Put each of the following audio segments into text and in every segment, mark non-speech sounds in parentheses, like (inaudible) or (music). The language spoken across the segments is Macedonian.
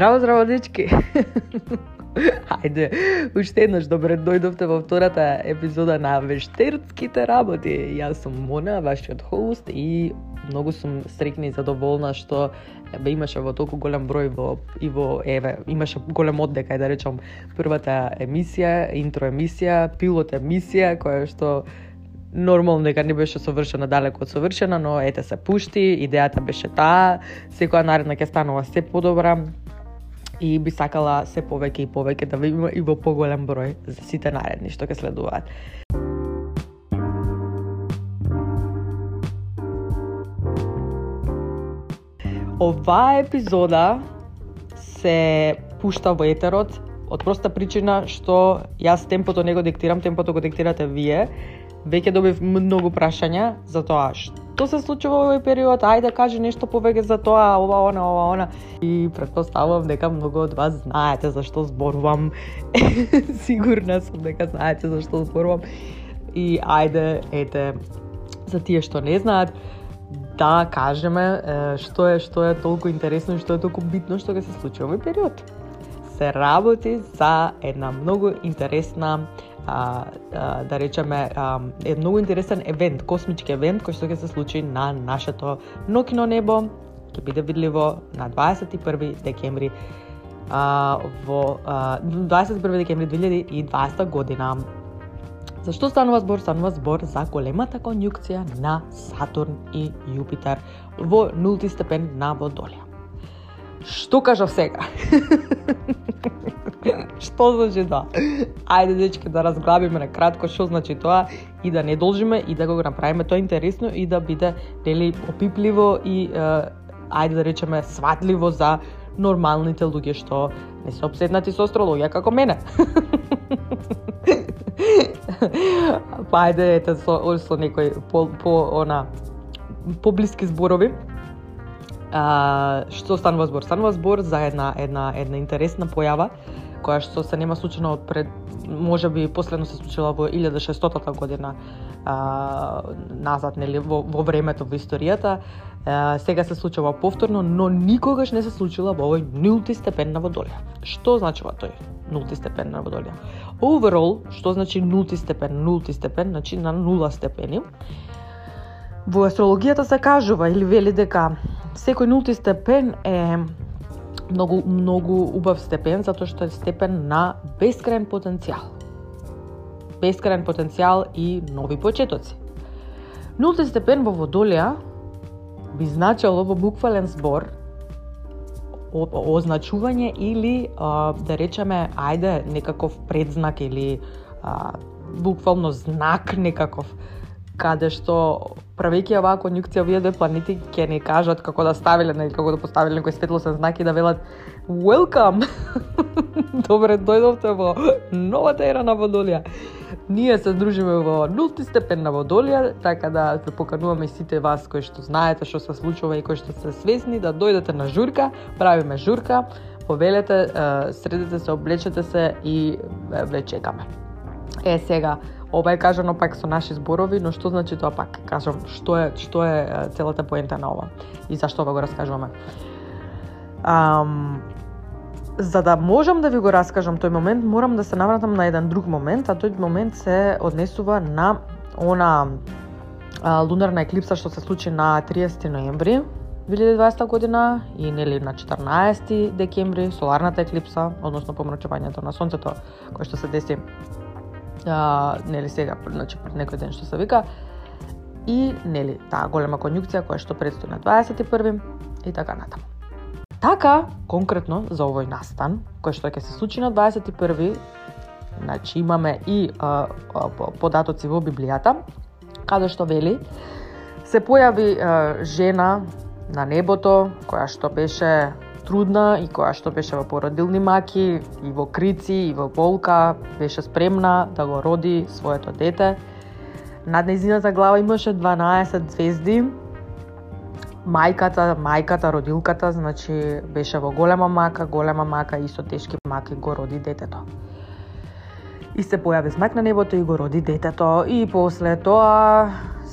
Здраво, здраво, дечки! (laughs) Хајде, уште еднаш добре дојдовте во втората епизода на Вештерските работи. Јас сум Мона, вашиот хост и многу сум срекна и задоволна што бе имаше во толку голем број во и во еве имаше голем оддек ајде да речам првата емисија, интро емисија, пилот емисија која што нормално дека не беше совршена далеко од совршена, но ете се пушти, идејата беше таа, секоја наредна ќе станува се подобра и би сакала се повеќе и повеќе да ви има и во поголем број за сите наредни што ќе следуваат. Оваа епизода се пушта во етерот од проста причина што јас темпото не го диктирам, темпото го диктирате вие Веќе добив многу прашања за тоа што се случува во овој период, ајде кажи нешто повеќе за тоа, ова, она, ова, она. И предпоставувам дека многу од вас знаете за што зборувам. (laughs) Сигурна сум дека знаете за што зборувам. И ајде, ете, за тие што не знаат, да кажеме што е што е толку интересно и што е толку битно што ќе се случи во овој период. Се работи за една многу интересна а, а, да речеме а, е многу интересен евент, космички евент кој што ќе се случи на нашето нокино небо, ќе биде видливо на 21 декември а, во а, 21 декември 2020 година. Зашто станува збор? Станува збор за големата конјукција на Сатурн и Јупитер во нулти степен на Водолија. Што кажав сега? (laughs) (laughs) што значи тоа? Ајде дечки да разглабиме на кратко што значи тоа и да не должиме и да го направиме тоа интересно и да биде нели опипливо и е, ајде да речеме сватливо за нормалните луѓе што не се обседнати со астрологија како мене. (laughs) па ајде ете со, со некој по, по она поблиски зборови А, што станува збор? Станува збор за една една една интересна појава која што се нема случено од пред може би последно се случила во 1600 година а, назад нели во, во времето во историјата. А, сега се случува повторно но никогаш не се случила во овој нулти степен на водолија што значува тој нулти степен на водолија overall што значи нулти степен нулти степен значи на нула степени. Во астрологијата се кажува или вели дека секој нулти степен е многу многу убав степен затоа што е степен на бескраен потенцијал. Бескраен потенцијал и нови почетоци. Нулти степен во Водолија би значело во буквален збор означување или а, да речеме ајде некаков предзнак или а, буквално знак некаков каде што правејќи оваа конјукција овие две планети ќе ни кажат како да ставиле или како да поставиле некој светлосен знак и да велат welcome. (laughs) Добре дојдовте во новата ера на Водолија. Ние се дружиме во нулти степен на Водолија, така да се покануваме сите вас кои што знаете што се случува и кои што се свесни да дојдете на журка, правиме журка, повелете, средете се, облечете се и ве чекаме. Е сега, Ова е кажано пак со наши зборови, но што значи тоа пак? Кажам, што е, што е целата поента на ова и зашто ова го раскажуваме. Ам, за да можам да ви го раскажам тој момент, морам да се навратам на еден друг момент, а тој момент се однесува на она а, лунарна еклипса што се случи на 30 ноември 2020 година и нели на 14 декември соларната еклипса, односно помрачувањето на сонцето кое што се деси а, нели сега, значи пред некој ден што се вика, и нели таа голема конјукција која што предстои на 21 и така натаму. Така, конкретно за овој настан, кој што ќе се случи на 21 значи имаме и а, а, податоци во Библијата, каде што вели, се појави а, жена на небото, која што беше трудна и која што беше во породилни маки, и во крици, и во болка, беше спремна да го роди своето дете. Над незината глава имаше 12 звезди. Мајката, мајката, родилката, значи беше во голема мака, голема мака и со тешки маки го роди детето. И се појави знак на небото и го роди детето. И после тоа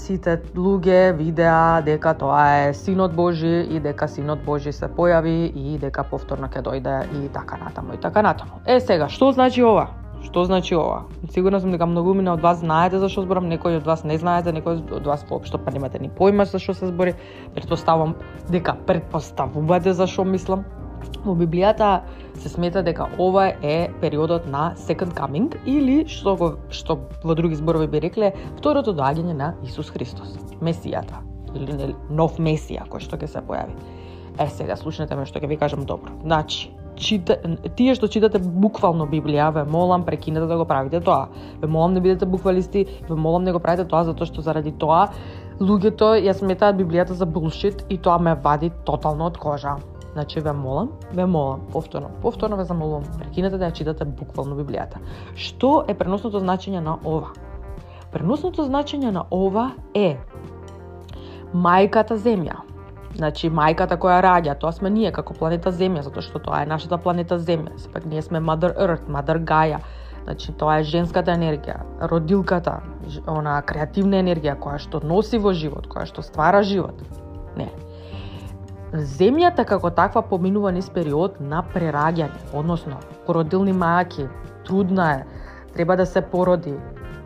сите луѓе видеа дека тоа е Синот Божи и дека Синот Божи се појави и дека повторно ќе дојде и така натаму и така натаму. Е сега, што значи ова? Што значи ова? Сигурно сум дека многумина од вас знаете за што зборам, некои од вас не знаете, некои од вас воопшто па немате ни појма за што се збори. Претпоставувам дека претпоставувате за што мислам. Во Библијата се смета дека ова е периодот на Second Coming или што го што во други зборови би рекле второто доаѓање на Исус Христос, Месијата или нов Месија кој што ќе се појави. Е сега слушнете ме што ќе ви кажам добро. Значи, чита, тие што читате буквално Библија, ве молам прекинете да го правите тоа. Ве молам не бидете буквалисти, ве молам не го правите тоа затоа што заради тоа луѓето ја сметаат Библијата за булшит и тоа ме вади тотално од кожа. Значи ве молам, ве молам, повторно, повторно ве замолувам, прекинете да ја читате буквално Библијата. Што е преносното значење на ова? Преносното значење на ова е мајката земја Значи, мајката која раѓа, тоа сме ние како планета Земја, затоа што тоа е нашата планета Земја. Сепак ние сме Mother Earth, Mother Gaia. Значи, тоа е женската енергија, родилката, она креативна енергија која што носи во живот, која што ствара живот. Не. Земјата како таква поминува низ период на прераѓање, односно породилни мајки, трудна е, треба да се породи,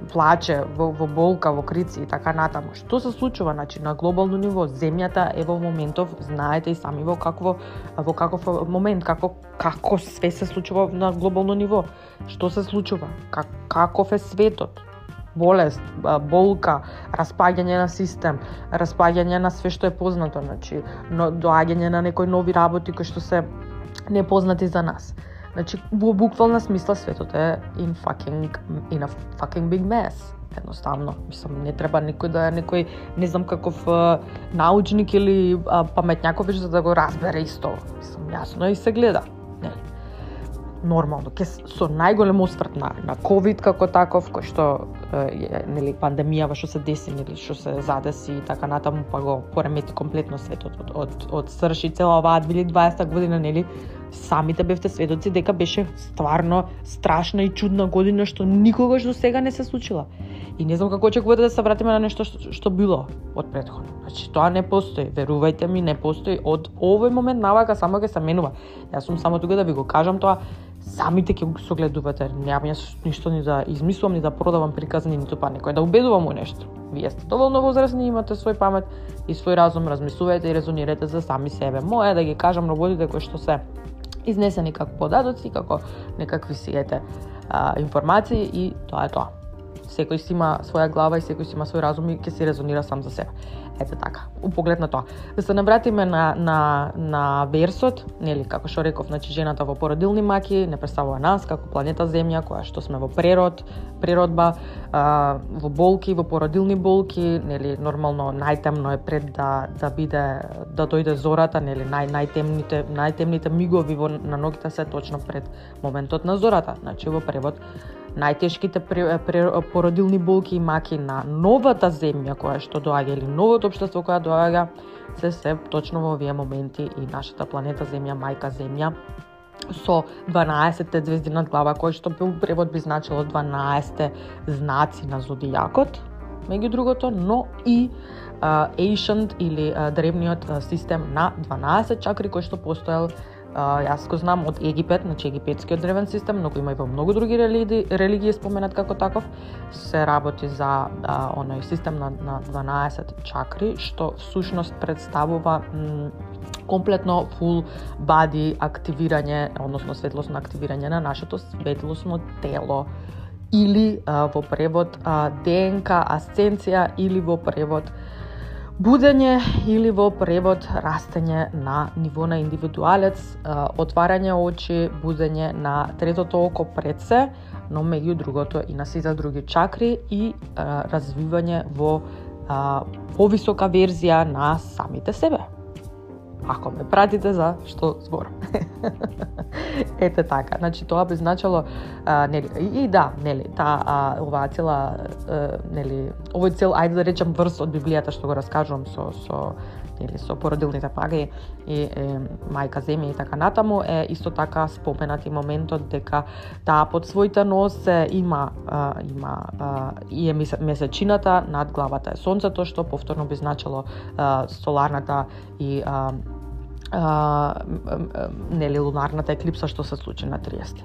плаче, во, во болка, во крици и така натаму. Што се случува значи на глобално ниво? Земјата е во моментов, знаете и сами во какво во каков момент, како како све се случува на глобално ниво. Што се случува? Как, каков е светот? Болест, болка, распаѓање на систем, распаѓање на све што е познато, значи, но доаѓање на некои нови работи кои што се непознати за нас. Значи, во буквална смисла светот е in fucking, in a fucking big mess. Едноставно, мислам, не треба никој да е некој, не знам каков научник или а, паметњаковиш за да го разбере исто. Мислам, јасно и се гледа. Не. Нормално, ке со најголем осврт на, на COVID како таков, кој што е, нели пандемијава што се деси, нели што се задеси и така натаму, па го поремети комплетно светот од од, од срши цела оваа 2020 година, нели самите бевте сведоци дека беше стварно страшна и чудна година што никогаш до сега не се случила. И не знам како очекувате да се вратиме на нешто што, што било од претходно. Значи тоа не постои, верувајте ми, не постои од овој момент навака само ќе се менува. Јас сум само тука да ви го кажам тоа, самите ќе го согледувате. Немам јас ништо ни да измислувам, ни да продавам приказни, ниту па некој да убедувам у нешто. Вие сте доволно возрастни, имате свој памет и свој разум, размислувајте и резонирате за сами себе. Моја да ги кажам работите кои што се изнесени како податоци, како некакви си ете а, информации и тоа е тоа. Секој си има своја глава и секој си има свој разум и ќе си резонира сам за себе. Ето така, у поглед на тоа. Да се навратиме на, на, на версот, нели, како што реков, значи жената во породилни маки не представува нас како планета Земја, која што сме во прерод, природба, а, во болки, во породилни болки, нели, нормално најтемно е пред да да биде да дојде зората, нели, нај најтемните најтемните мигови во на ногите се точно пред моментот на зората. Значи во превод најтешките породилни болки и маки на новата земја која што доаѓа или новото општество која доаѓа се се точно во овие моменти и нашата планета Земја, мајка Земја со 12 звезди над глава, кој што по превод би значило 12 знаци на зодијакот, меѓу другото, но и uh, ancient или uh, древниот uh, систем на 12 чакри кој што постоел Јас го знам од Египет, значи египетскиот древен систем, но го има и во многу други религи, религии споменат како таков. Се работи за а, оној систем на, на 12 чакри, што всушност представува м, комплетно full body активирање, односно светлосно активирање на нашето светлосно тело или а, во превод а, ДНК асценција или во превод будење или во превод растење на ниво на индивидуалец, отварање очи, будење на третото око пред се, но меѓу другото и на сите други чакри и развивање во повисока верзија на самите себе ако ме пратите за што зборам. (laughs) Ете така. Значи тоа би значало а, нели и, и да, нели, та а, оваа цела а, нели овој цел ајде да речам врз од Библијата што го раскажувам со со или со породилните паги и е, мајка земја и така натаму е исто така споменати моментот дека таа под своите нос има а, има а, и е месечината над главата е сонцето што повторно би значило а, соларната и а, а, нели лунарната еклипса што се случи на 30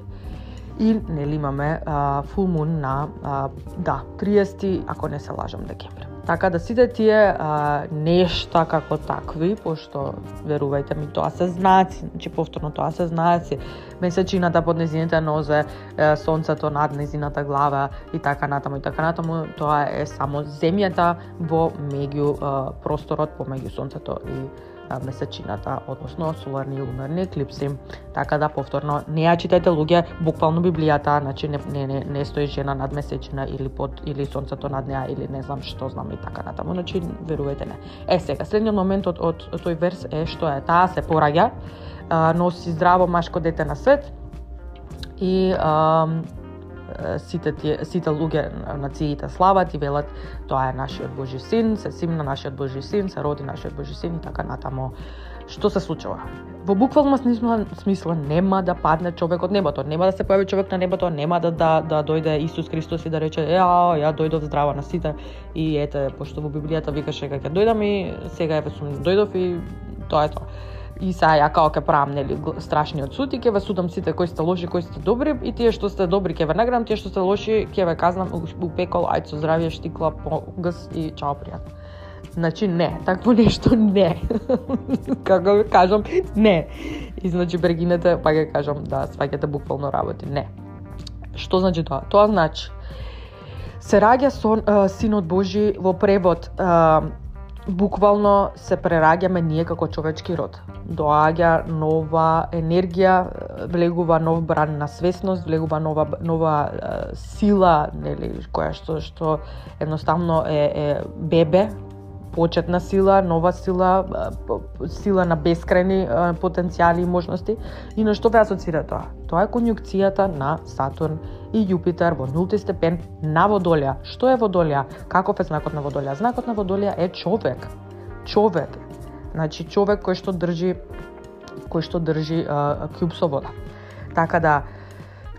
и нели имаме а, full moon на а, да 30 ако не се лажам декември. Така да сите тие а, нешта како такви, пошто верувајте ми тоа се знаци, значи повторно тоа се знаци, месечината под незините нозе, е, сонцето над незината глава и така натаму и така натаму, тоа е само земјата во меѓу просторот помеѓу сонцето и месечината, односно соларни и лунарни еклипси. Така да повторно не ја читајте луѓе буквално Библијата, значи не, не, не, не стои жена над месечина или под или сонцето над неа или не знам што знам и така натаму, значи верувајте не. Е сега следниот момент од, од, од тој верс е што е таа се пораѓа, носи здраво машко дете на свет и а, сите тие, сите луѓе нациите слават и велат тоа е нашиот Божи син, се симна нашиот Божи син, се роди нашиот Божи син и така натаму. Што се случува? Во буквално смисла, смисла нема да падне човек од небото, нема да се појави човек на небото, нема да да, да дојде Исус Христос и да рече ја, ја дојдов здрава на сите и ете, пошто во Библијата викаше дека ќе дојдам и сега еве сум дојдов и тоа е тоа и са ја као ке правам нели страшниот суд и ќе ве судам сите кои сте лоши, кои сте добри и тие што сте добри ќе ве наградам, тие што сте лоши ќе ве казнам у пекол, ајде со здравје, штикла, гс и чао пријатно. Значи не, такво нешто не. (laughs) Како ви кажам, не. И значи прегинете, па ќе кажам да сваќате буквално работи. Не. Што значи тоа? Тоа значи се раѓа сон, синот Божи во превод буквално се прераѓаме ние како човечки род. Доаѓа нова енергија, влегува нов бран на свесност, влегува нова нова сила, нели, која што што едноставно е, е бебе, почетна сила, нова сила, сила на бескрајни потенцијали и можности. И на што ве асоцира тоа? Тоа е конјукцијата на Сатурн и Јупитер во нулти степен на водолја. Што е водолја? Каков е знакот на водолја? Знакот на водолја е човек. Човек. Значи човек кој што држи кој што држи а, кјуб со вода. Така да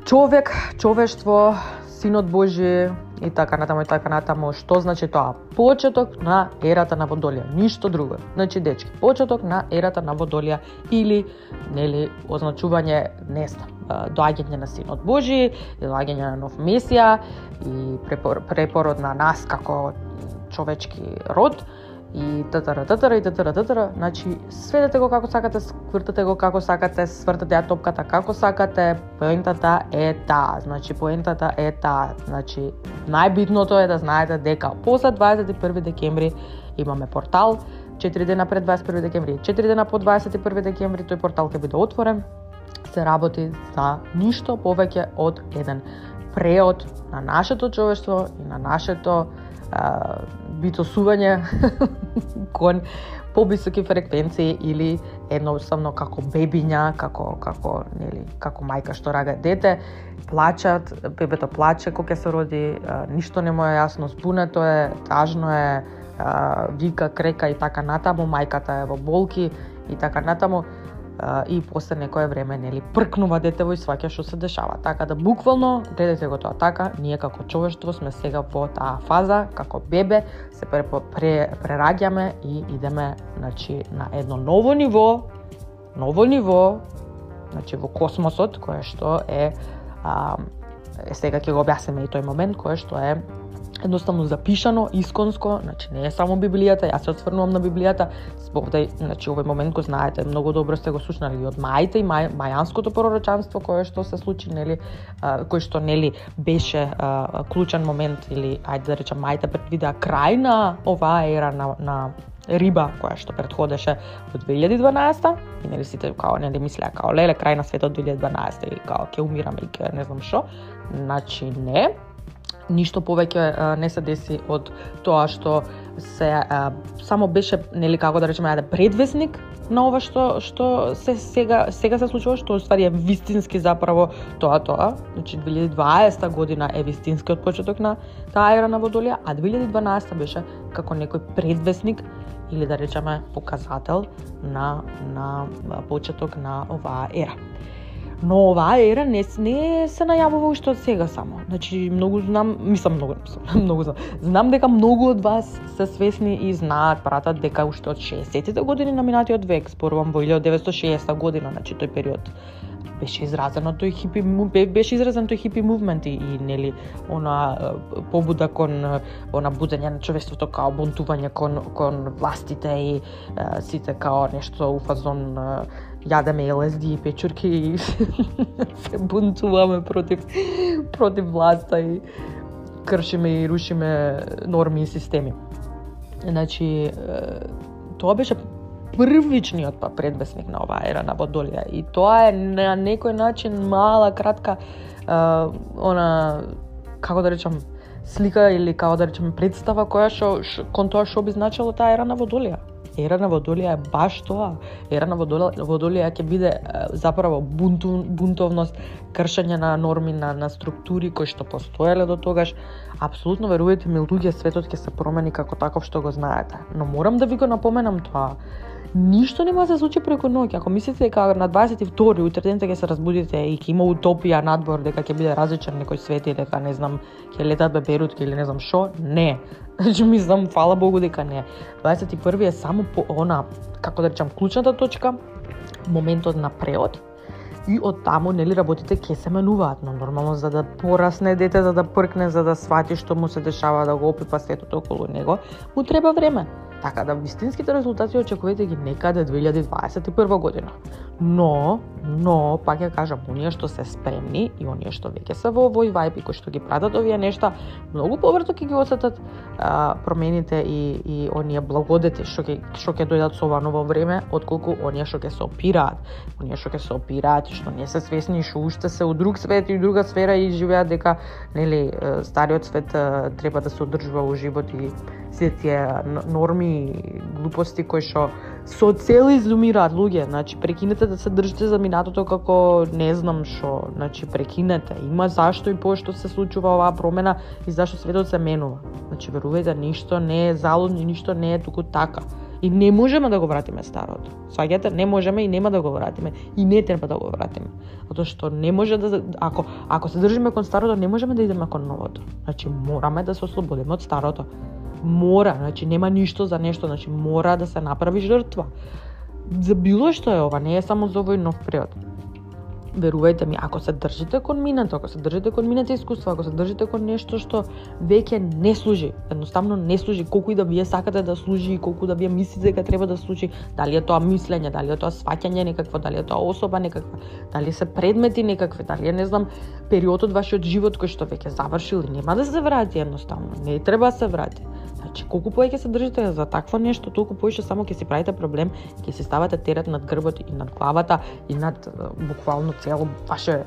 човек, човештво, синот Божи, и така натаму и така натаму. Што значи тоа? Почеток на ерата на Водолија, ништо друго. Значи дечки, почеток на ерата на Водолија или нели означување неста, доаѓање на синот Божи, доаѓање на нов месија и препор, препород на нас како човечки род и татара татара и татара татара, значи сведете го како сакате, сквртате го како сакате, свртате ја топката како сакате, поентата е таа, значи поентата е таа, значи најбитното е да знаете дека после 21 декември имаме портал, 4 дена пред 21 декември, 4 дена по 21 декември. Тој портал ќе биде отворен, се работи за ништо повеќе од еден преод на нашето човештво и на нашето битосување (laughs) кон повисоки фреквенции или едноставно како бебиња, како како нели, како мајка што рага дете, плачат, бебето плаче кога се роди, ништо не му е јасно, збунето е, тажно е, вика, крека и така натаму, мајката е во болки и така натаму и после некое време нели пркнува детево и сваќа што се дешава. Така да буквално гледате го тоа така, ние како човештво сме сега во таа фаза, како бебе се пре, пре, прераѓаме и идеме значи на едно ново ниво, ново ниво, значи во космосот кое што е а, сега ќе го објасниме и тој момент кое што е едноставно запишано, исконско, значи не е само Библијата, јас се отсврнувам на Библијата, овде, да значи овој момент го знаете, многу добро сте го слушнали од мајите и мај, мајанското пророчанство кое што се случи, нели, а, кој што нели беше а, клучен момент или ајде да речам мајта предвидеа крај на оваа ера на, на риба која што предходеше во 2012 и нели сите као нели мислеа као леле крај на светот 2012 и као ќе умираме и ќе не знам што. Значи не, ништо повеќе не се деси од тоа што се а, само беше нели како да речеме ајде предвесник на ова што што се сега сега се случува што ствари е вистински заправо тоа тоа. Значи 2020 година е вистинскиот почеток на таа ера на Водолија, а 2012 беше како некој предвесник или да речеме показател на на почеток на оваа ера. Но оваа ера не, не се најавува уште од сега само. Значи, многу знам, мислам многу, мислам, (laughs) многу знам. Знам дека многу од вас се свесни и знаат, пратат дека уште од 60-тите години на минатиот век, спорувам во 1960 година, значи тој период беше изразено тој хипи беше изразен тој хипи мувмент и, и нели она побуда кон она будење на човештвото као бунтување кон кон властите и сите као нешто у фазон јадеме ЛСД и печурки и (laughs) се бунтуваме против против власта и кршиме и рушиме норми и системи. Значи, тоа беше првичниот па предвесник на оваа ера на Бодолија и тоа е на некој начин мала кратка она како да речам слика или како да речем представа која што кон тоа што би значило таа ера на Водолија ера на Водолија е баш тоа. Ера на Водолија, Водолија ќе биде заправо бунту, бунтовност, кршење на норми, на, на структури кои што постоеле до тогаш. Апсолутно верувајте ми, луѓе, светот ќе се промени како таков што го знаете. Но морам да ви го напоменам тоа ништо нема да се случи преку ноќ. Ако мислите дека на 22 утредента ќе се разбудите и ќе има утопија надвор дека ќе биде различен некој свет и дека не знам ќе летат беберутки или не знам што, не. (laughs) Значи мислам фала Богу дека не. 21 е само по она како да речам клучната точка, моментот на преод и од таму нели работите ќе се менуваат, но нормално за да порасне дете, за да пркне, за да свати што му се дешава, да го опипа светот околу него, му треба време. Така да вистинските резултати очекувате ги некаде 2021 година. Но, но, пак ја кажам, оние што се спремни и оние што веќе се во овој вајб и кои што ги пратат овие нешта, многу побрзо ќе ги осетат а, промените и, и оние благодети што ќе што ќе дојдат со ова ново време, отколку оние што ќе се опираат. Оние што ќе се опираат и што не се свесни што уште се у друг свет и у друга сфера и живеат дека нели стариот свет треба да се одржува во живот и сите тие норми и глупости кои што со цел изумираат луѓе, значи прекинете да се држите за минатото како не знам што, значи прекинете. Има зашто и пошто се случува оваа промена и зашто светот се менува. Значи верувајте, ништо не е залудно, ништо не е туку така. И не можеме да го вратиме старото. Сваѓате, не можеме и нема да го вратиме. И не треба да го вратиме. Затоа што не може да ако ако се држиме кон старото, не можеме да идеме кон новото. Значи мораме да се ослободиме од старото мора, значи нема ништо за нешто, значи мора да се направи жртва. За било што е ова, не е само за овој нов период. Верувајте ми, ако се држите кон минато, ако се држите кон минати искуства, ако се држите кон нешто што веќе не служи, едноставно не служи, колку и да вие сакате да служи и колку да вие мислите дека треба да служи, дали е тоа мислење, дали е тоа сваќање некакво, дали е тоа особа некаква, дали се предмети некакви, дали е не знам периодот вашиот живот кој што веќе завршил и нема да се врати едноставно, не треба да се врати. Значи, колку повеќе се држите за такво нешто, толку повеќе само ќе си правите проблем, ќе си ставате терет над грбот и над главата и над буквално цело ваше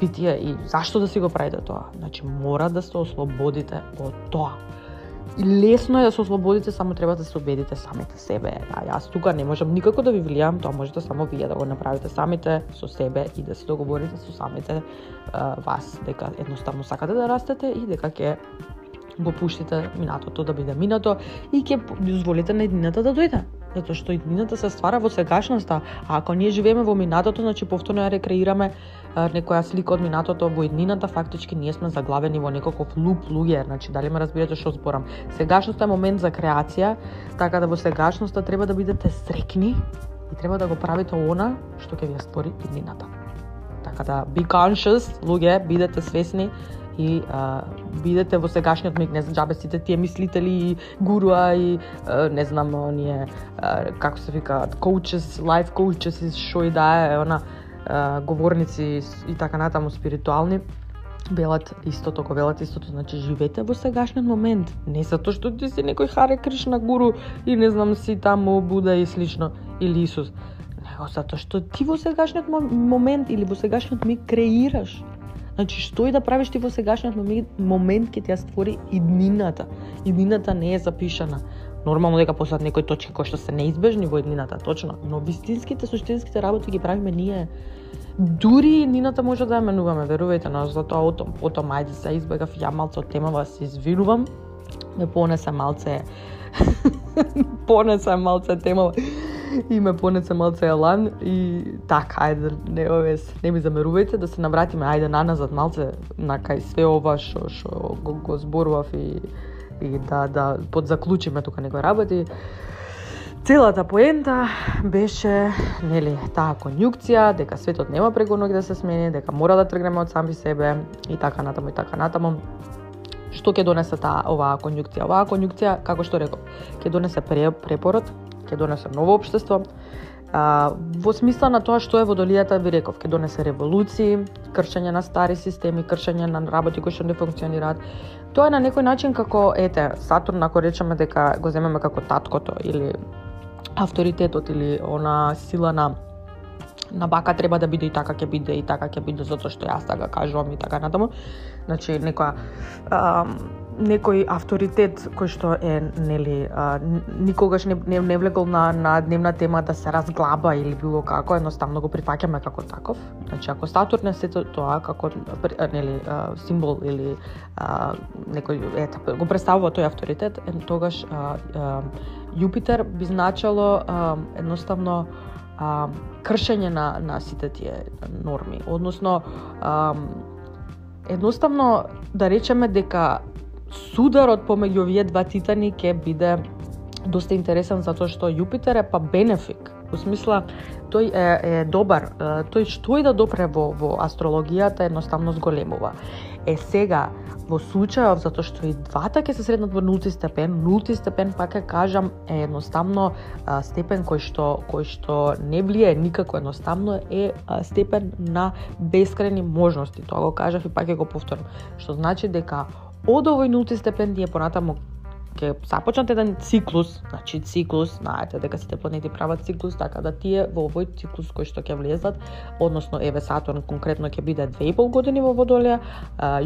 битие и зашто да си го правите тоа? Значи, мора да се ослободите од тоа. И лесно е да се ослободите, само треба да се убедите самите себе. А јас тука не можам никако да ви влијам, тоа можете само вие да го направите самите со себе и да се договорите со самите а, вас дека едноставно сакате да растете и дека ќе го пуштите минатото да биде минато и ќе дозволите на иднината да дојде. Затоа што иднината се ствара во сегашноста, а ако ние живееме во минатото, значи повторно ја рекреираме некоја слика од минатото во иднината, фактички ние сме заглавени во некаков луп луѓе, значи дали ме разбирате што зборам. Сегашноста е момент за креација, така да во сегашноста треба да бидете срекни и треба да го правите она што ќе ви створи иднината. Така да be conscious, луѓе, бидете свесни и а, бидете во сегашниот миг, не знам, джабе сите тие мислители и гуруа и а, не знам, оние, а, како се вика, коучес, лайф коучес и шо и да е, она, а, говорници и така натаму спиритуални, велат истото, го велат истото, значи живете во сегашниот момент, не затоа што ти си некој Харе Кришна гуру и не знам си таму Буда и слично или Исус, него затоа што ти во сегашниот момент или во сегашниот миг креираш. Значи, што и да правиш ти во сегашниот момент ќе ти ја створи иднината. Иднината не е запишана. Нормално дека постојат некои точки кои што се неизбежни во иднината, точно, но вистинските, суштинските работи ги правиме ние. Дури иднината може да ја менуваме, верувајте, но затоа отом, отом ајде се избегав ја малце од темава, се извинувам, да ме понесе малце (laughs) понесе малце темава (laughs) и ме понесе малце елан и така, ајде, не, овес, не ми замерувајте, да се навратиме, ајде, наназад малце на кај све ова што, што го, го зборував и, и да, да подзаклучиме тука некој работи. Целата поента беше, нели, таа конјукција, дека светот нема преку ноги да се смени, дека мора да тргнеме од сами себе и така натаму и така натаму. Што ќе донесе таа оваа конјукција? Оваа конјукција, како што реков, ќе донесе препород, ќе донесе ново општество, А, во смисла на тоа што е водолијата, ви реков, ќе донесе револуции, кршење на стари системи, кршење на работи кои што не функционираат. Тоа е на некој начин како, ете, Сатурн, ако речеме дека го земеме како таткото или авторитетот или она сила на на бака треба да биде и така ќе биде и така ќе биде затоа што јас така кажувам и така натаму. Значи некоја некој авторитет кој што е нели а, никогаш не, не, не влегол на на дневна тема да се разглаба или било како, едноставно го прифаќаме како таков. Значи ако Сатурн е сето тоа како нели а, символ или а, некој ета го представува тој авторитет, е, тогаш а, а, Јупитер би значало а, едноставно а, кршење на, на сите тие норми. Односно, а, едноставно да речеме дека сударот помеѓу овие два титани ќе биде доста интересен затоа што Јупитер е па бенефик. Во смисла, тој е, е добар. Тој што и да допре во, во астрологијата едноставно зголемува. Е сега, во случајов, затоа што и двата ќе се среднат во нулти степен, нулти степен, пак ќе кажам, е едноставно степен кој што, кој што не влие никако едноставно, е степен на бескрајни можности. Тоа го кажав и пак ќе го повторам. Што значи дека од овој нулти степен ние понатаму ќе започнат еден циклус, значи циклус, знаете дека сите планети прават циклус, така да тие во овој циклус кој што ќе влезат, односно еве Сатурн конкретно ќе биде 2,5 години во Водолија,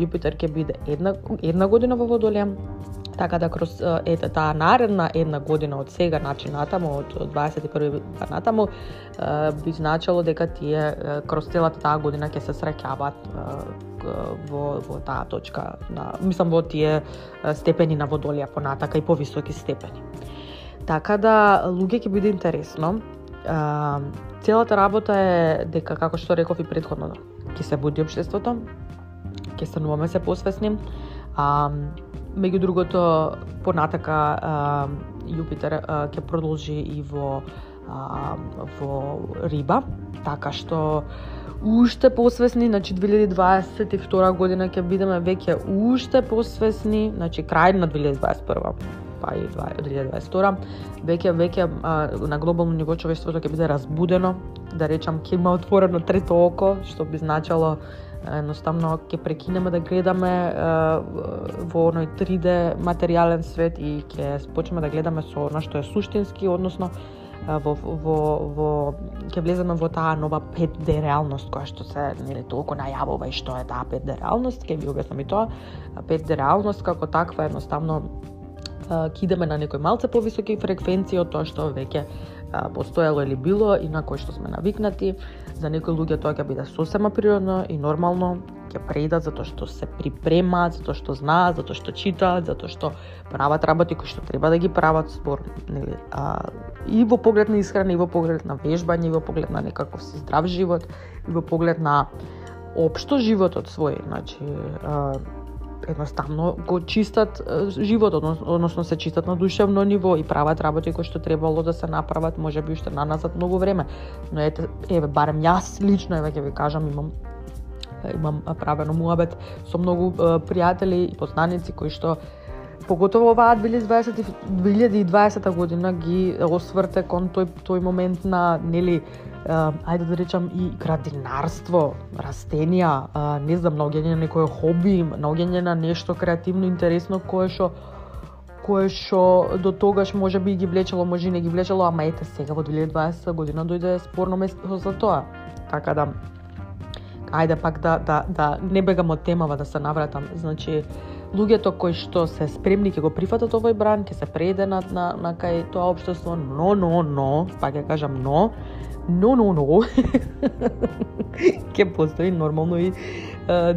Јупитер ќе биде една една година во Водолија, така да кроз ете таа наредна една година од сега начин натаму од 21 па натаму би значило дека тие кроз целата таа година ќе се среќаваат во, во таа точка, на, мислам во тие степени на водолија понатака и повисоки степени. Така да, луѓе ќе биде интересно. Целата работа е дека, како што реков и предходно, ќе се буди обштеството, ќе стануваме се посвесни. А, меѓу другото, понатака а, Јупитер а, ќе продолжи и во а, во Риба, така што уште посвесни, значи 2022 година ќе бидеме веќе уште посвесни, значи крај на 2021 па и 2022 веќе веќе на глобално ниво човештвото ќе биде разбудено, да речам ќе има отворено трето око, што би значало едноставно ќе прекинеме да гледаме во оној 3D материјален свет и ќе почнеме да гледаме со она што е суштински, односно во, во, во ќе влеземе во таа нова 5D реалност која што се нели толку најавува и што е таа 5D реалност, ќе ви објаснам и тоа. 5D реалност како таква едноставно ќе идеме на некои малце повисоки фреквенции од тоа што веќе постоело или било и на кој што сме навикнати. За некои луѓе тоа ќе биде сосема природно и нормално, ќе преидат затоа што се припремаат, затоа што знаат, затоа што читаат, затоа што прават работи кои што треба да ги прават збор, нели, а, и во поглед на исхрана, и во поглед на вежбање, и во поглед на некаков си здрав живот, и во поглед на општо животот свој, значи, а, едноставно го чистат животот, односно се чистат на душевно ниво и прават работи кои што требало да се направат, може би уште наназад многу време. Но ете, еве, барем јас лично, еве ќе ви кажам, имам имам правено муабет со многу пријатели и познаници кои што поготово оваа 2020 2020 година ги осврте кон тој тој момент на нели ајде да речам и градинарство, растенија, не знам, наоѓање на некое хоби, наоѓање на нешто креативно интересно кое што кое што до тогаш може би ги влечело, може и не ги влечело, ама ете сега во 2020 година дојде спорно место за тоа. Така да ајде пак да, да, да не бегам од темава да се навратам. Значи, луѓето кои што се спремни ќе го прифатат овој бран, ќе се преде на, на, кај тоа општество, но, но, но, пак ја кажам но, но, но, но, ќе постои нормално и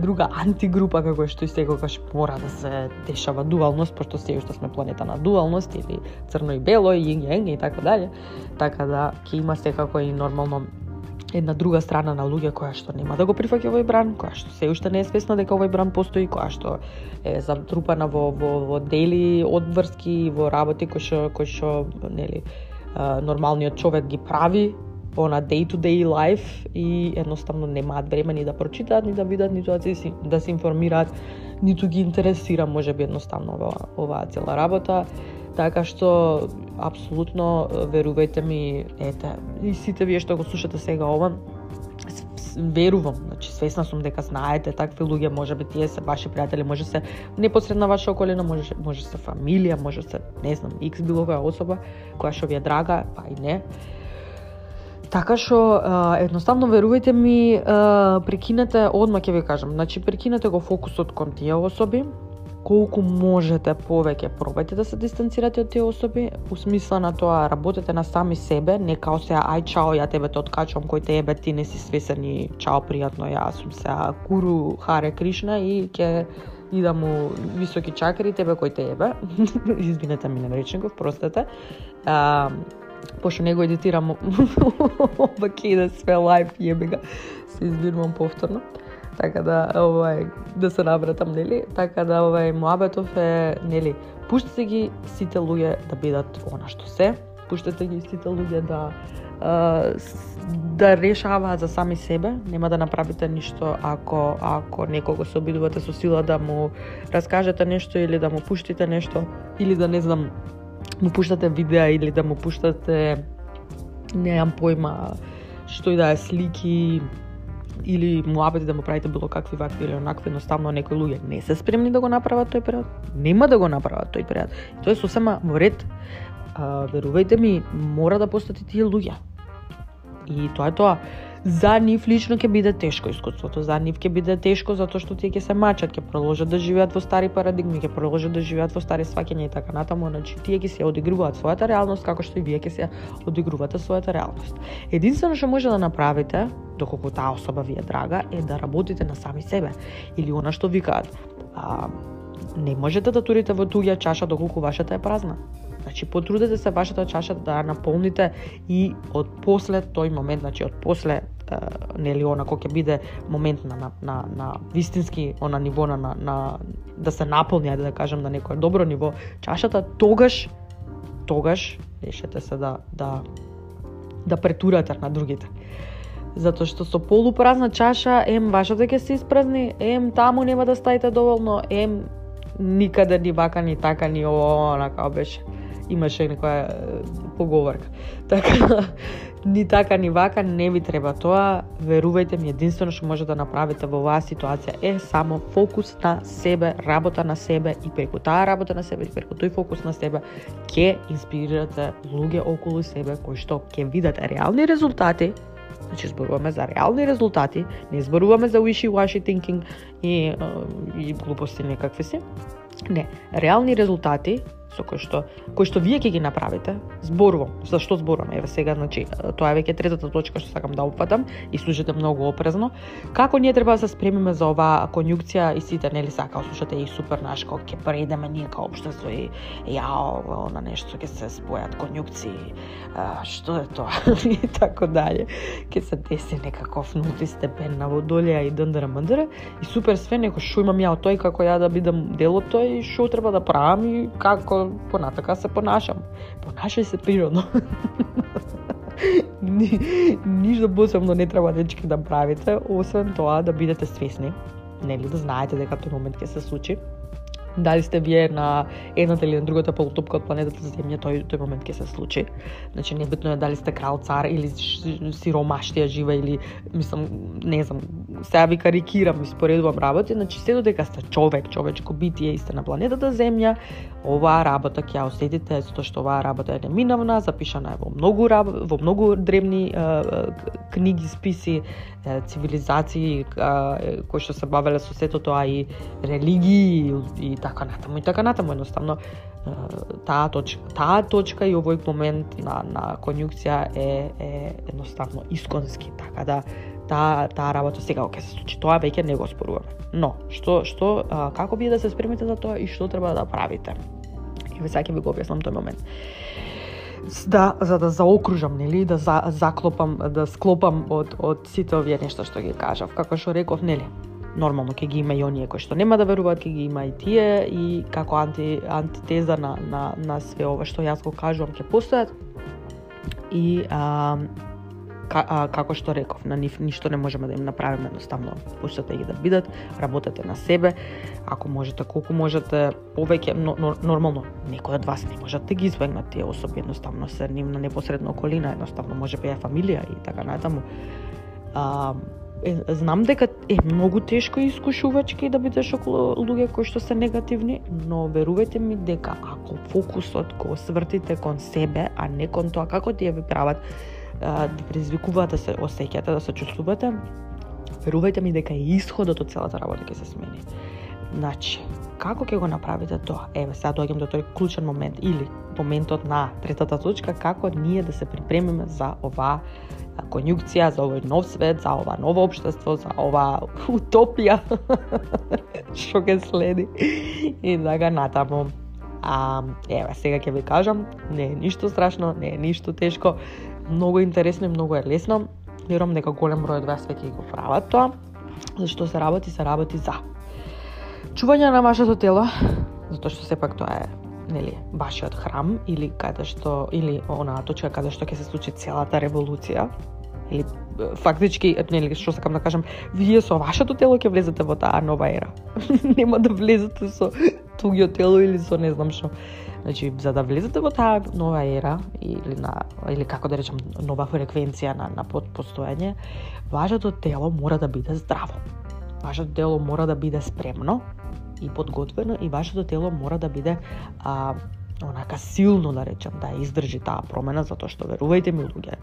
друга антигрупа како што и секогаш мора да се дешава дуалност, пошто се уште сме планета на дуалност или црно и бело и јинг јенг и така дале. Така да ќе има секако и нормално една друга страна на луѓе која што нема да го прифаќа овој бран, која што се уште не е свесна дека овој бран постои, која што е затрупана во во, во дели одврски, во работи кои што кои што нели нормалниот човек ги прави она day to day life и едноставно немаат време ни да прочитаат, ни да видат, ниту да се, да се информираат, ниту ги интересира можеби едноставно оваа, оваа цела работа. Така што апсолутно верувајте ми, ете, и сите вие што го слушате сега ова, верувам, значи свесна сум дека знаете такви луѓе, може би тие се ваши пријатели, може се непосредна ваша околина, може може се фамилија, може се не знам, X било која особа која што ви е драга, па и не. Така што едноставно верувајте ми, прекинете, одма ќе ви кажам, значи прекинете го фокусот кон тие особи, колку можете повеќе пробајте да се дистанцирате од тие особи, у смисла на тоа работете на сами себе, не као се ај чао ја тебе те откачувам кој те ебе ти не си свесен и чао пријатно ја сум се Куру Харе Кришна и ќе и да му високи чакри тебе кој те ебе. (laughs) Извинете ми на речников, простете. А, пошто не го едитирам (laughs) ова ке да све лайф јебега се избирувам повторно. Така да овај да се навратам нели? Така да овај муабетов е нели пуштите ги сите луѓе да бидат она што се пуштете ги сите луѓе да да решаваат за сами себе, нема да направите ништо ако ако некого се обидувате со сила да му раскажете нешто или да му пуштите нешто. Или да не знам му пуштате видеа или да му пуштате неам појма што и да е слики или му абети да му правите било какви вакви или онакви, едноставно некои луѓе не се спремни да го направат тој период, нема да го направат тој период. И тоа е сосема во ред. А, верувајте ми, мора да постати тие луѓе. И тоа е тоа за нив лично ќе биде тешко искуството, за нив ќе биде тешко затоа што тие ќе се мачат, ќе продолжат да живеат во стари парадигми, ќе продолжат да живеат во стари сваќања и така натаму, значи тие ќе се одигруваат својата реалност како што и вие ќе се одигрувате својата реалност. Единствено што може да направите, доколку таа особа ви е драга, е да работите на сами себе или она што викаат. А, не можете да турите во туѓа чаша доколку вашата е празна. Значи, потрудете се вашата чаша да ја наполните и од после тој момент, значи од после нели она кој ќе биде момент на на на, на вистински она ниво на, на, на да се наполни, да кажам на некое добро ниво чашата, тогаш тогаш решете се да да да претурате на другите. Затоа што со полупразна чаша, ем вашата ќе се испразни, ем таму нема да стаите доволно, ем никаде ни вака, ни така, ни ово, онака беше имаше некоја поговорка. Така, ни така, ни вака, не ви треба тоа. Верувајте ми, единствено што може да направите во оваа ситуација е само фокус на себе, работа на себе и преку таа работа на себе и преку тој фокус на себе ќе инспирирате луѓе околу себе кои што ќе видат реални резултати Значи зборуваме за реални резултати, не зборуваме за wishy-washy thinking и, и глупости некакви си. Не, реални резултати со кој што кој што вие ќе ги направите, зборувам, за што зборувам, еве сега, значи, тоа е веќе третата точка што сакам да опфатам и слушате многу опрезно. Како ние треба да се спремиме за оваа конјукција и сите нели сака слушате и супер наш како ќе предеме ние као општество и јао, на нешто ќе се спојат конјукции, а, што е тоа (laughs) и така дале. Ќе се деси некаков нулти степен на водолеја и дндра мндра и супер све некој што имам ја тој како ја да бидам дел од тој што треба да правам и како понатака се понашам. Понашај се природно. (laughs) Ни, ништо посебно не треба дечки да правите, освен тоа да бидете свесни, нели да знаете дека тој момент ќе се случи дали сте вие на едната или на другата полутопка од планетата Земја, тој тој момент ќе се случи. Значи небитно е дали сте крал, цар или сиромаштија жива или мислам не знам, сега ви карикирам, споредувам работи, значи се додека сте човек, човечко битие и сте на планетата Земја, оваа работа ќе ја осетите затоа што оваа работа е неминавна, запишана е во многу во многу древни е, книги, списи, е, цивилизации е, кои што се бавеле со сето тоа и религии и така натаму и така натаму едноставно таа точка, таа точка и овој момент на на конјукција е е едноставно исконски, така да таа таа работа сега ќе се случи. Тоа веќе не го споруваме. Но што што како вие да се спремите за тоа и што треба да правите? И сега да ќе ви го објаснам тој момент да за да заокружам нели да за, заклопам да склопам од од сите овие нешта што ги кажав како што реков нели нормално ќе ги има и оние кои што нема да веруваат, ќе ги има и тие и како анти антитеза на на на све ова што јас го кажувам ќе постојат. И а, ка, а, како што реков, на нив ништо не можеме да им направиме, едноставно пуштате ги да бидат, работете на себе, ако можете, колку можете, повеќе, но, но, нормално, некој од вас не можат да ги избегнат тие особи, едноставно се нивна непосредна околина, едноставно може би е фамилија и така натаму. А, е, знам дека е многу тешко и искушувачки да бидеш околу луѓе кои што се негативни, но верувајте ми дека ако фокусот го свртите кон себе, а не кон тоа како тие ви прават да предизвикуваат да се осеќате, да се чувствувате, верувајте ми дека и исходот од целата работа ќе се смени. Значи, како ќе го направите тоа? Еве, сега доаѓам до тој клучен момент или моментот на третата точка како ние да се припремиме за оваа конјукција, за овој нов свет, за ова ново општество, за ова (laughs) утопија (laughs) што ќе следи и така натаму. А, еве, сега ќе ви кажам, не е ништо страшно, не е ништо тешко, многу интересно и многу е лесно. Верувам дека голем број од вас веќе го прават тоа, зашто се работи, се работи за. Чување на вашето тело, затоа што сепак тоа е нели вашиот храм или каде што или онаа точка каде што ќе се случи целата револуција или фактички нели што сакам да кажам вие со вашето тело ќе влезете во таа нова ера (laughs) нема да влезете со туѓо тело или со не знам што Значи, за да влезете во таа нова ера или на или како да речам нова фреквенција на на постоење, вашето тело мора да биде здраво. Вашето тело мора да биде спремно и подготвено и вашето тело мора да биде а, онака силно да речам да издржи таа промена затоа што верувајте ми луѓе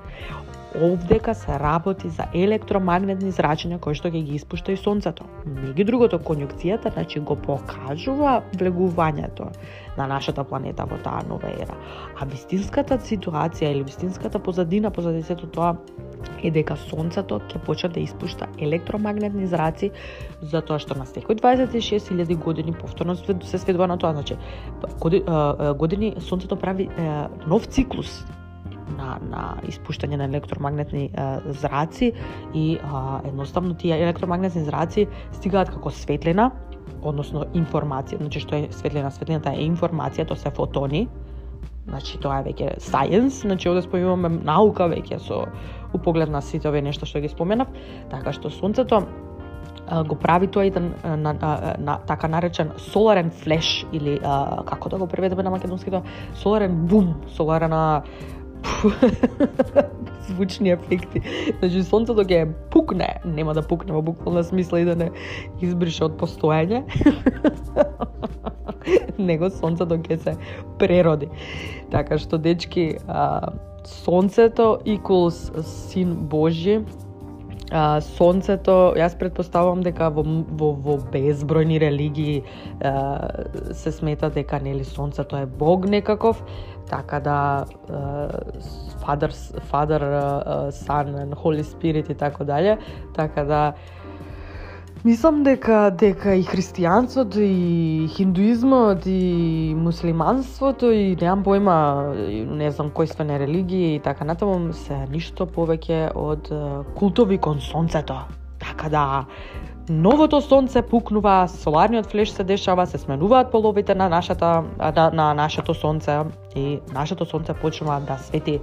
овдека се работи за електромагнетни зрачења кои што ќе ги испушта и сонцето. Меѓу другото конјукцијата значи го покажува влегувањето на нашата планета во таа нова ера. А вистинската ситуација или вистинската позадина позади сето тоа е дека сонцето ќе почне да испушта електромагнетни зраци затоа што на секој 26.000 години повторно се сведува на тоа, значи години сонцето прави нов циклус на, на испуштање на електромагнетни зраци и а, едноставно тие електромагнетни зраци стигаат како светлина, односно информација, значи што е светлина, светлината е информација, тоа се фотони, значи тоа е веќе science, значи овде спојуваме наука веќе со у поглед на сите овие нешта што ги споменав, така што сонцето го прави тоа еден на, на, на, на така наречен соларен флеш или а, како да го преведеме на македонски тоа соларен бум, соларена (laughs) звучни ефекти. Значи сонцето ќе пукне, нема да пукне во буквална смисла и да не избрише од постоење. (laughs) Него сонцето ќе се прероди. Така што дечки, а, сонцето equals син Божи, а, сонцето, јас предпоставувам дека во, во, во безбројни религии а, се смета дека нели сонцето е бог некаков, така да Father, Father, Son and Holy Spirit и така дале, така да Мислам дека дека и христијанството и хиндуизмот и муслиманството и немам појма не знам кои све религии и така натаму се ништо повеќе од култови кон сонцето. Така да новото сонце пукнува, соларниот флеш се дешава, се сменуваат половите на нашата на, на нашето сонце и нашето сонце почнува да свети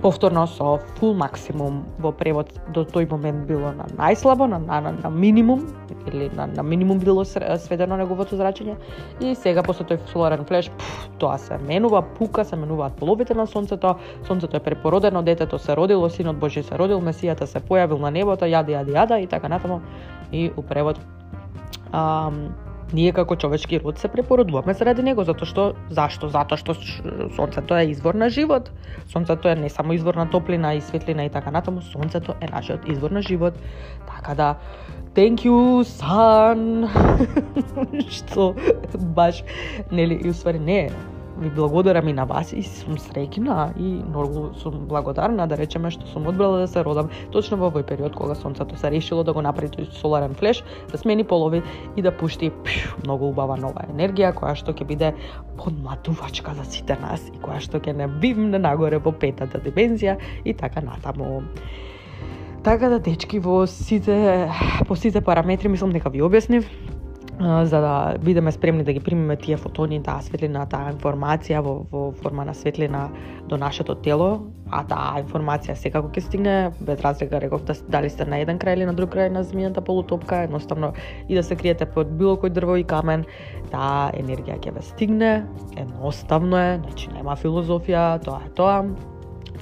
повторно со фул максимум во превод до тој момент било на најслабо, на, на, на минимум или на, на минимум било сведено неговото зрачење и сега после тој соларен флеш пф, тоа се менува, пука, се менуваат половите на сонцето, сонцето е препородено, детето се родило, синот Божи се родил, месијата се појавил на небото, јади, јади, јада и така натаму. И у превод ам, ние како човечки род се препородуваме заради него, затоа што зашто? Затоа што сонцето е извор на живот. Сонцето е не само извор на топлина и светлина и така натаму, сонцето е нашиот извор на живот. Така да thank you sun (laughs) што баш нели и усвари не ви благодарам и на вас и сум среќна и многу сум благодарна да речеме што сум одбрала да се родам точно во овој период кога сонцето се решило да го направи тој соларен флеш, да смени полови и да пушти пшу, многу убава нова енергија која што ќе биде подматувачка за сите нас и која што ќе не бивне нагоре во петата димензија и така натаму. Така да дечки во сите по сите параметри мислам дека ви објаснив за да бидеме спремни да ги примиме тие фотони, таа светлина, таа информација во, во форма на светлина до нашето тело, а таа информација секако ќе стигне, без разлика реков да дали сте на еден крај или на друг крај на змијата полутопка, едноставно и да се криете под било кој дрво и камен, таа енергија ќе ве стигне, едноставно е, значи нема филозофија, тоа е тоа,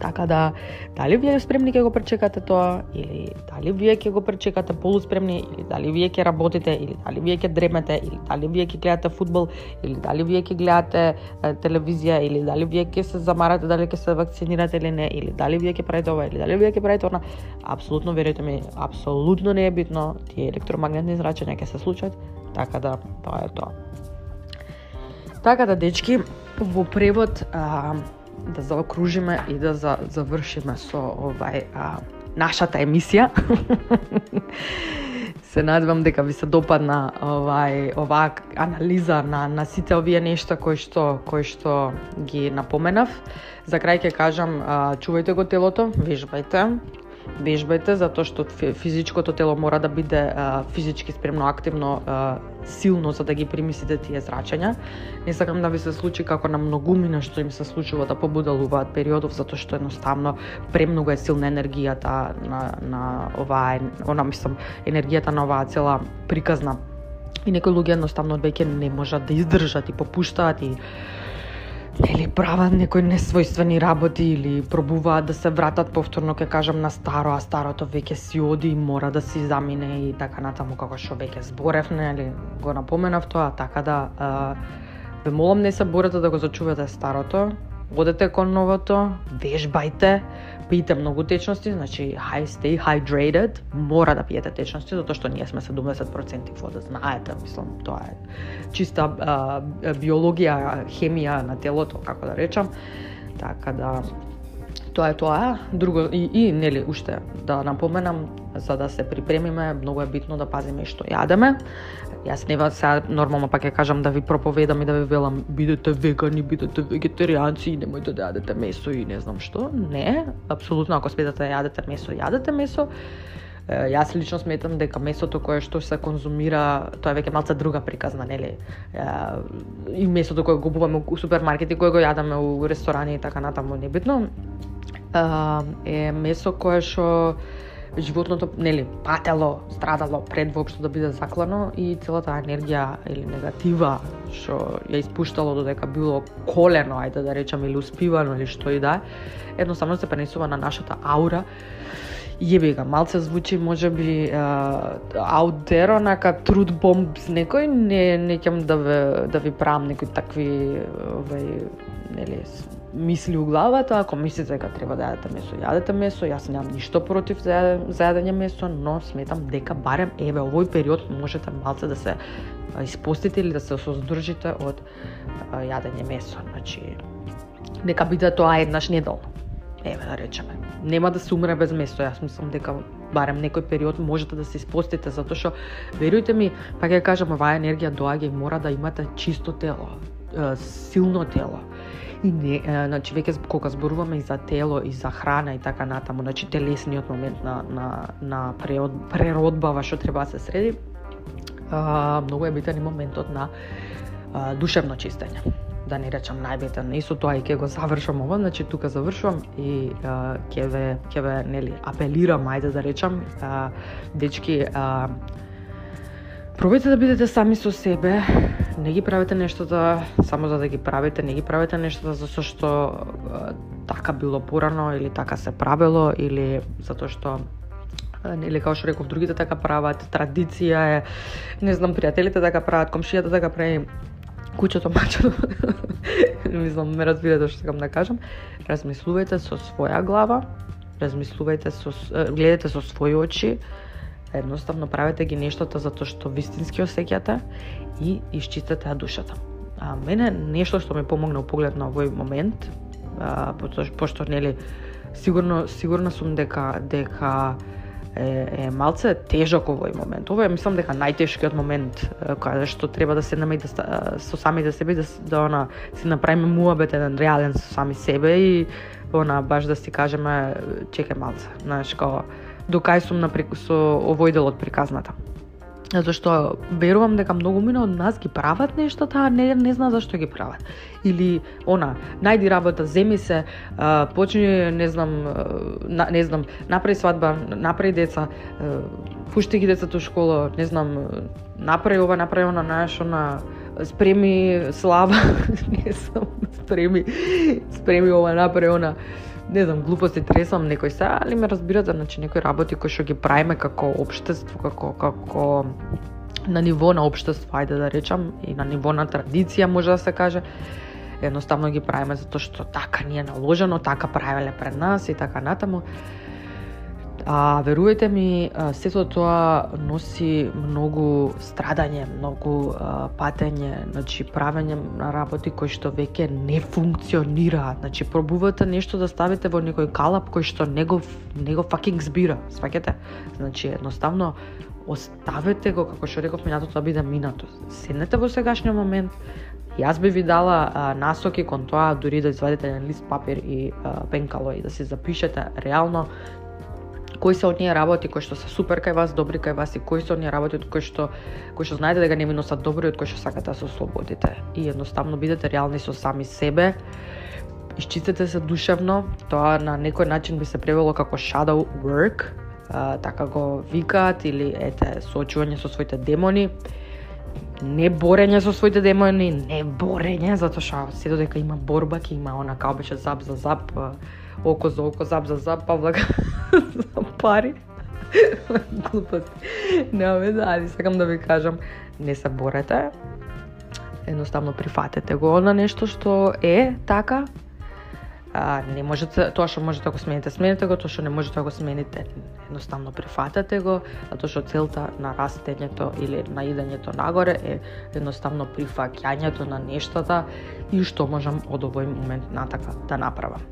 Така да, дали вие спремни ќе го пречекате тоа, или дали вие ќе го пречекате полуспремни, или дали вие ќе работите, или дали вие ќе дремете, или дали вие ќе гледате футбол? или дали вие ќе гледате телевизија, или дали вие ќе се замарате, дали ќе се вакцинирате или не, или дали вие ќе правите ова, или дали вие ќе правите она, апсолутно верете ми, апсолутно не е битно, тие електромагнетни зрачења ќе се случат, така да тоа е тоа. Така да, дечки, во превод, а, да заокружиме и да за, завршиме со овај а, нашата емисија. (laughs) се надевам дека ви се допадна овај оваа анализа на на сите овие нешта кои што кои што ги напоменав. За крај ќе кажам, а, чувајте го телото, вежбајте, вежбајте затоа што физичкото тело мора да биде а, физички спремно активно а, силно за да ги примисите тие зрачења. Не сакам да ви се случи како на многумина што им се случува да побудалуваат периодов затоа што едноставно премногу е силна енергијата на на оваа она мислам енергијата на оваа цела приказна и некои луѓе едноставно веќе не можат да издржат и попуштаат и нели прават некои несвојствени работи или пробуваат да се вратат повторно ке кажам на старо, а старото веќе си оди и мора да си замине и така натаму како што веќе зборев, нели го напоменав тоа, така да а, ве молам не се борете да го зачувате старото, одете кон новото, вежбајте, пиете многу течности, значи high, stay hydrated, мора да пиете течности, затоа што ние сме 70% вода, знаете, мислам, тоа е чиста а, биологија, хемија на телото, како да речам. Така да, тоа е тоа. Друго и, и нели уште да напоменам за да се припремиме, многу е битно да пазиме што јадеме. Јас не сега нормално пак ќе кажам да ви проповедам и да ви велам бидете вегани, бидете вегетаријанци и немојте да јадете месо и не знам што. Не, апсолутно ако сметате да јадете месо, јадете месо. Јас лично сметам дека месото кое што се конзумира, тоа е веќе малца друга приказна, нели? И месото кое го купуваме у супермаркети, кое го јадаме у ресторани и така натаму, небитно, е месо кое што животното, нели, патело, страдало пред воопшто да биде заклано и целата енергија или негатива што ја испуштало додека било колено, ајде да речам, или успивано или што и да, едноставно се пренесува на нашата аура. Јеби га, малце звучи може би out there, труд бомб некој, не не ќам да ве да ви правам некои такви овај нели мисли у главата, ако мислите дека треба да јадете месо, јадете месо, јас немам ништо против за, за јадење месо, но сметам дека барем еве овој период можете малце да се испостите или да се создржите од јадење месо. Значи, нека биде тоа еднаш неделно. Еве да речеме. Нема да се умре без месо. Јас мислам дека барем некој период можете да се испостите затоа што верујте ми, па ќе кажам оваа енергија доаѓа и мора да имате чисто тело, силно тело и не, значи веќе кога зборуваме и за тело и за храна и така натаму, значи телесниот момент на на на преод, преродбава што треба да се среди, а, многу е битен и моментот на а, душевно чистење. да не речам најбитен, и со тоа и ќе го завршам ова, значи тука завршувам и а, ќе ве ќе ве нели апелирам ајде да речам, а, дечки а, Пробајте да бидете сами со себе, не ги правите нештата само за да ги правите, не ги правите нештата за што така било порано или така се правело или затоа што нели како што реков другите така прават, традиција е, не знам пријателите така прават, комшијата така прави, кучето, (laughs) мачето. Мислам, ме разбирате што сакам да кажам. Размислувајте со своја глава, размислувајте со гледате со своји очи, Едноставно правете ги нештата затоа што вистински осеќате и исчистете ја душата. А мене нешто што ми помогна у поглед на овој момент, а, пошто нели сигурно сигурна сум дека дека е, е малце тежок овој момент. Ова е мислам дека најтешкиот момент каде што треба да седнеме и да со самите себе да да она си направиме муабет еден реален со сами себе и она баш да си кажеме чекај малце, знаеш, како до кај сум на, со овој дел од приказната. Затоа што верувам дека многу мина од нас ги прават нештата, а не, не знаа зашто ги прават. Или, она, најди работа, земи се, почни, не знам, на, не знам, направи свадба, направи деца, пушти ги децата у школа, не знам, направи ова, направи она, знаеш, она, спреми слава, (laughs) не знам, спреми, спреми ова, направи она не знам, глупости тресам некој се, али ме разбирате, значи некои работи кои што ги правиме како општество, како како на ниво на општество, ајде да речам, и на ниво на традиција може да се каже, едноставно ги правиме затоа што така ни е наложено, така правеле пред нас и така натаму. А верувајте ми, сето тоа носи многу страдање, многу а, патење, значи правење на работи кои што веќе не функционираат. Значи пробувате нешто да ставите во некој калап кој што не го не го факинг збира, сваќате? Значи едноставно оставете го како што реков минатото да биде минато. Седнете во сегашниот момент, Јас би ви дала а, насоки кон тоа, дури да извадите еден лист папир и а, пенкало и да се запишете реално кои се од оние работи кои што се супер кај вас, добри кај вас и кои се оние работи од кои што кои што знаете дека не ви носат добро и од кои што сакате да се ослободите. И едноставно бидете реални со сами себе. Исчистете се душевно, тоа на некој начин би се превело како shadow work, а, така го викаат или ете соочување со своите демони не борење со своите демони, не борење, затоа што се додека има борба, ќе има она као беше зап за зап, око за око, зап за зап, павлак за пари. Глупост. Не, да, али сакам да ви кажам, не се борете. Едноставно прифатете го на нешто што е така, а, не можете, тоа што можете да го смените, смените го, тоа што не можете да го смените, едноставно прифатете го, затоа што целта на растењето или на идењето нагоре е едноставно прифаќањето на нештата и што можам од овој момент натака да направам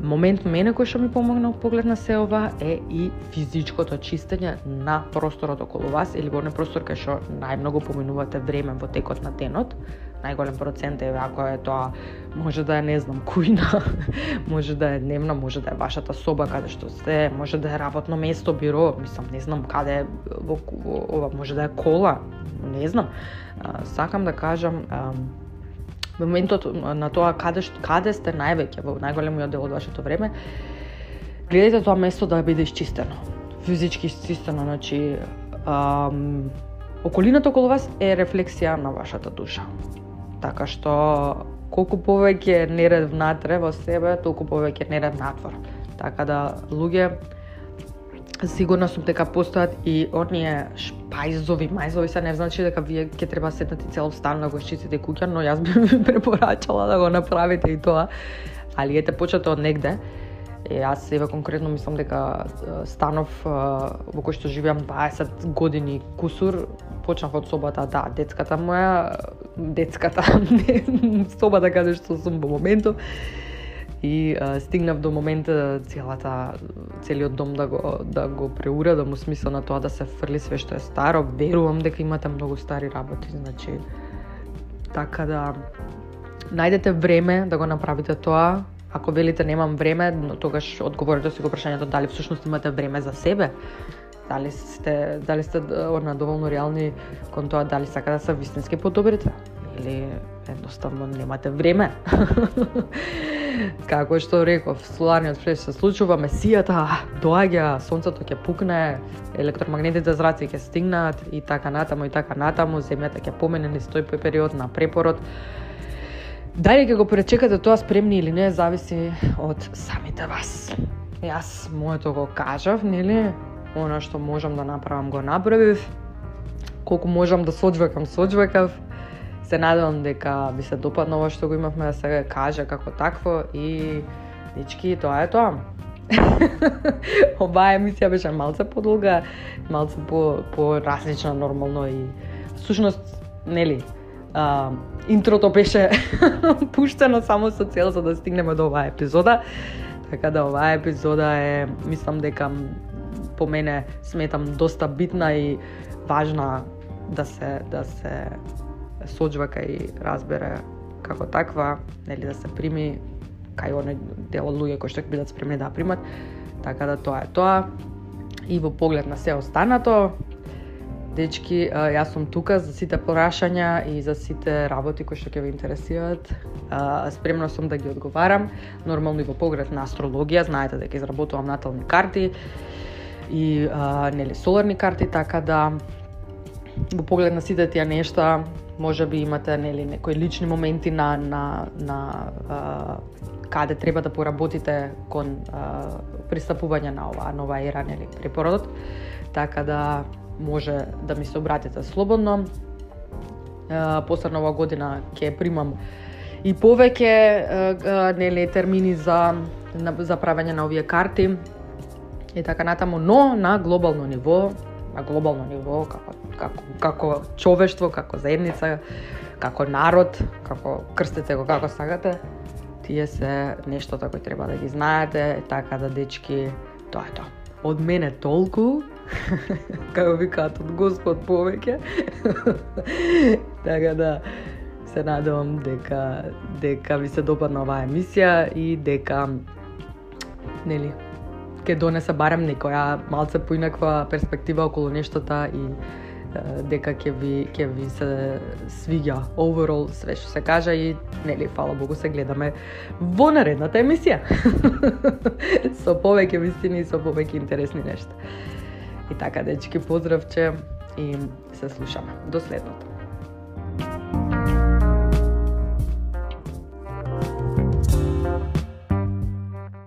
момент мене кој што ми помогна поглед на се ова е и физичкото чистење на просторот околу вас или во простор кај што најмногу поминувате време во текот на денот. Најголем процент е ако е тоа може да е не знам кујна, (laughs) може да е дневна, може да е вашата соба каде што сте, може да е работно место, биро, мислам не знам каде во, во, ова може да е кола, не знам. А, сакам да кажам а, моментот на тоа каде каде сте највеќе во најголемиот дел од вашето време, гледајте тоа место да биде исчистено. Физички исчистено, значи ам, околината околу вас е рефлексија на вашата душа. Така што колку повеќе неред внатре во себе, толку повеќе неред надвор. Така да луѓе Сигурна сум дека постојат и оние шпајзови, мајзови, се не значи дека вие ќе треба седнати цел стан да го шчистите куќа, но јас би ви (laughs) препорачала да го направите и тоа. Али ете почнете од негде. Е, јас еве конкретно мислам дека станов во кој што живеам 20 години кусур, почнав од собата, да, детската моја, детската, (laughs) собата каде што сум во моментов, и а, стигнав до момента целата целиот дом да го да го преуредам во смисла на тоа да се фрли све што е старо. Верувам дека имате многу стари работи, значи така да најдете време да го направите тоа. Ако велите немам време, но тогаш одговорите да си го прашањето дали всушност имате време за себе. Дали сте дали сте на доволно реални кон тоа дали сакате да се вистински подобрите или едноставно немате време. (laughs) Како што реков, соларниот флеш се случува, месијата доаѓа, сонцето ќе пукне, електромагнетите зраци ќе стигнат и така натаму и така натаму, земјата ќе помене низ тој период на препород. Дали ќе го пречекате тоа спремни или не, зависи од самите вас. Јас моето го кажав, нели? Она што можам да направам го направив. Колку можам да соджвекам, соджвекав се надевам дека ви се допадна ова што го имавме да се каже како такво и дечки, тоа е тоа. (laughs) Оваа емисија беше малце подолга, малце по, по различна нормално и сушност, нели, а, интрото беше (laughs) пуштено само со цел за да стигнеме до оваа епизода. Така да оваа епизода е, мислам дека по мене сметам доста битна и важна да се да се соџвака и разбере како таква, нели да се прими кај оне дел од луѓе кои што ќе бидат спремни да примат. Така да тоа е тоа. И во поглед на се останато, дечки, јас сум тука за сите порашања и за сите работи кои што ќе ви интересираат. Спремна сум да ги одговарам. Нормално и во поглед на астрологија, знаете дека изработувам натални карти и нели соларни карти, така да во поглед на сите тие нешта може би имате нели некои лични моменти на на на а, каде треба да поработите кон а, пристапување на оваа нова ера нели препородот. Така да може да ми се обратите слободно. А, после нова година ќе примам и повеќе нели термини за за правење на овие карти. И така натаму, но на глобално ниво на глобално ниво, како, како, како човештво, како заедница, како народ, како крстете го како сагате, тие се нештото кои треба да ги знаете, така да дечки, тоа е тоа. Од мене толку, (laughs) како викаат од Господ повеќе. (laughs) така да се надевам дека дека ви се допадна оваа емисија и дека нели ќе донесе барем некоја малце поинаква перспектива околу нештата и дека ќе ви ќе ви се свиѓа overall све што се кажа и нели фала богу се гледаме во наредната емисија (laughs) со повеќе вистини и со повеќе интересни нешта. И така дечки поздравче и се слушаме. До следното.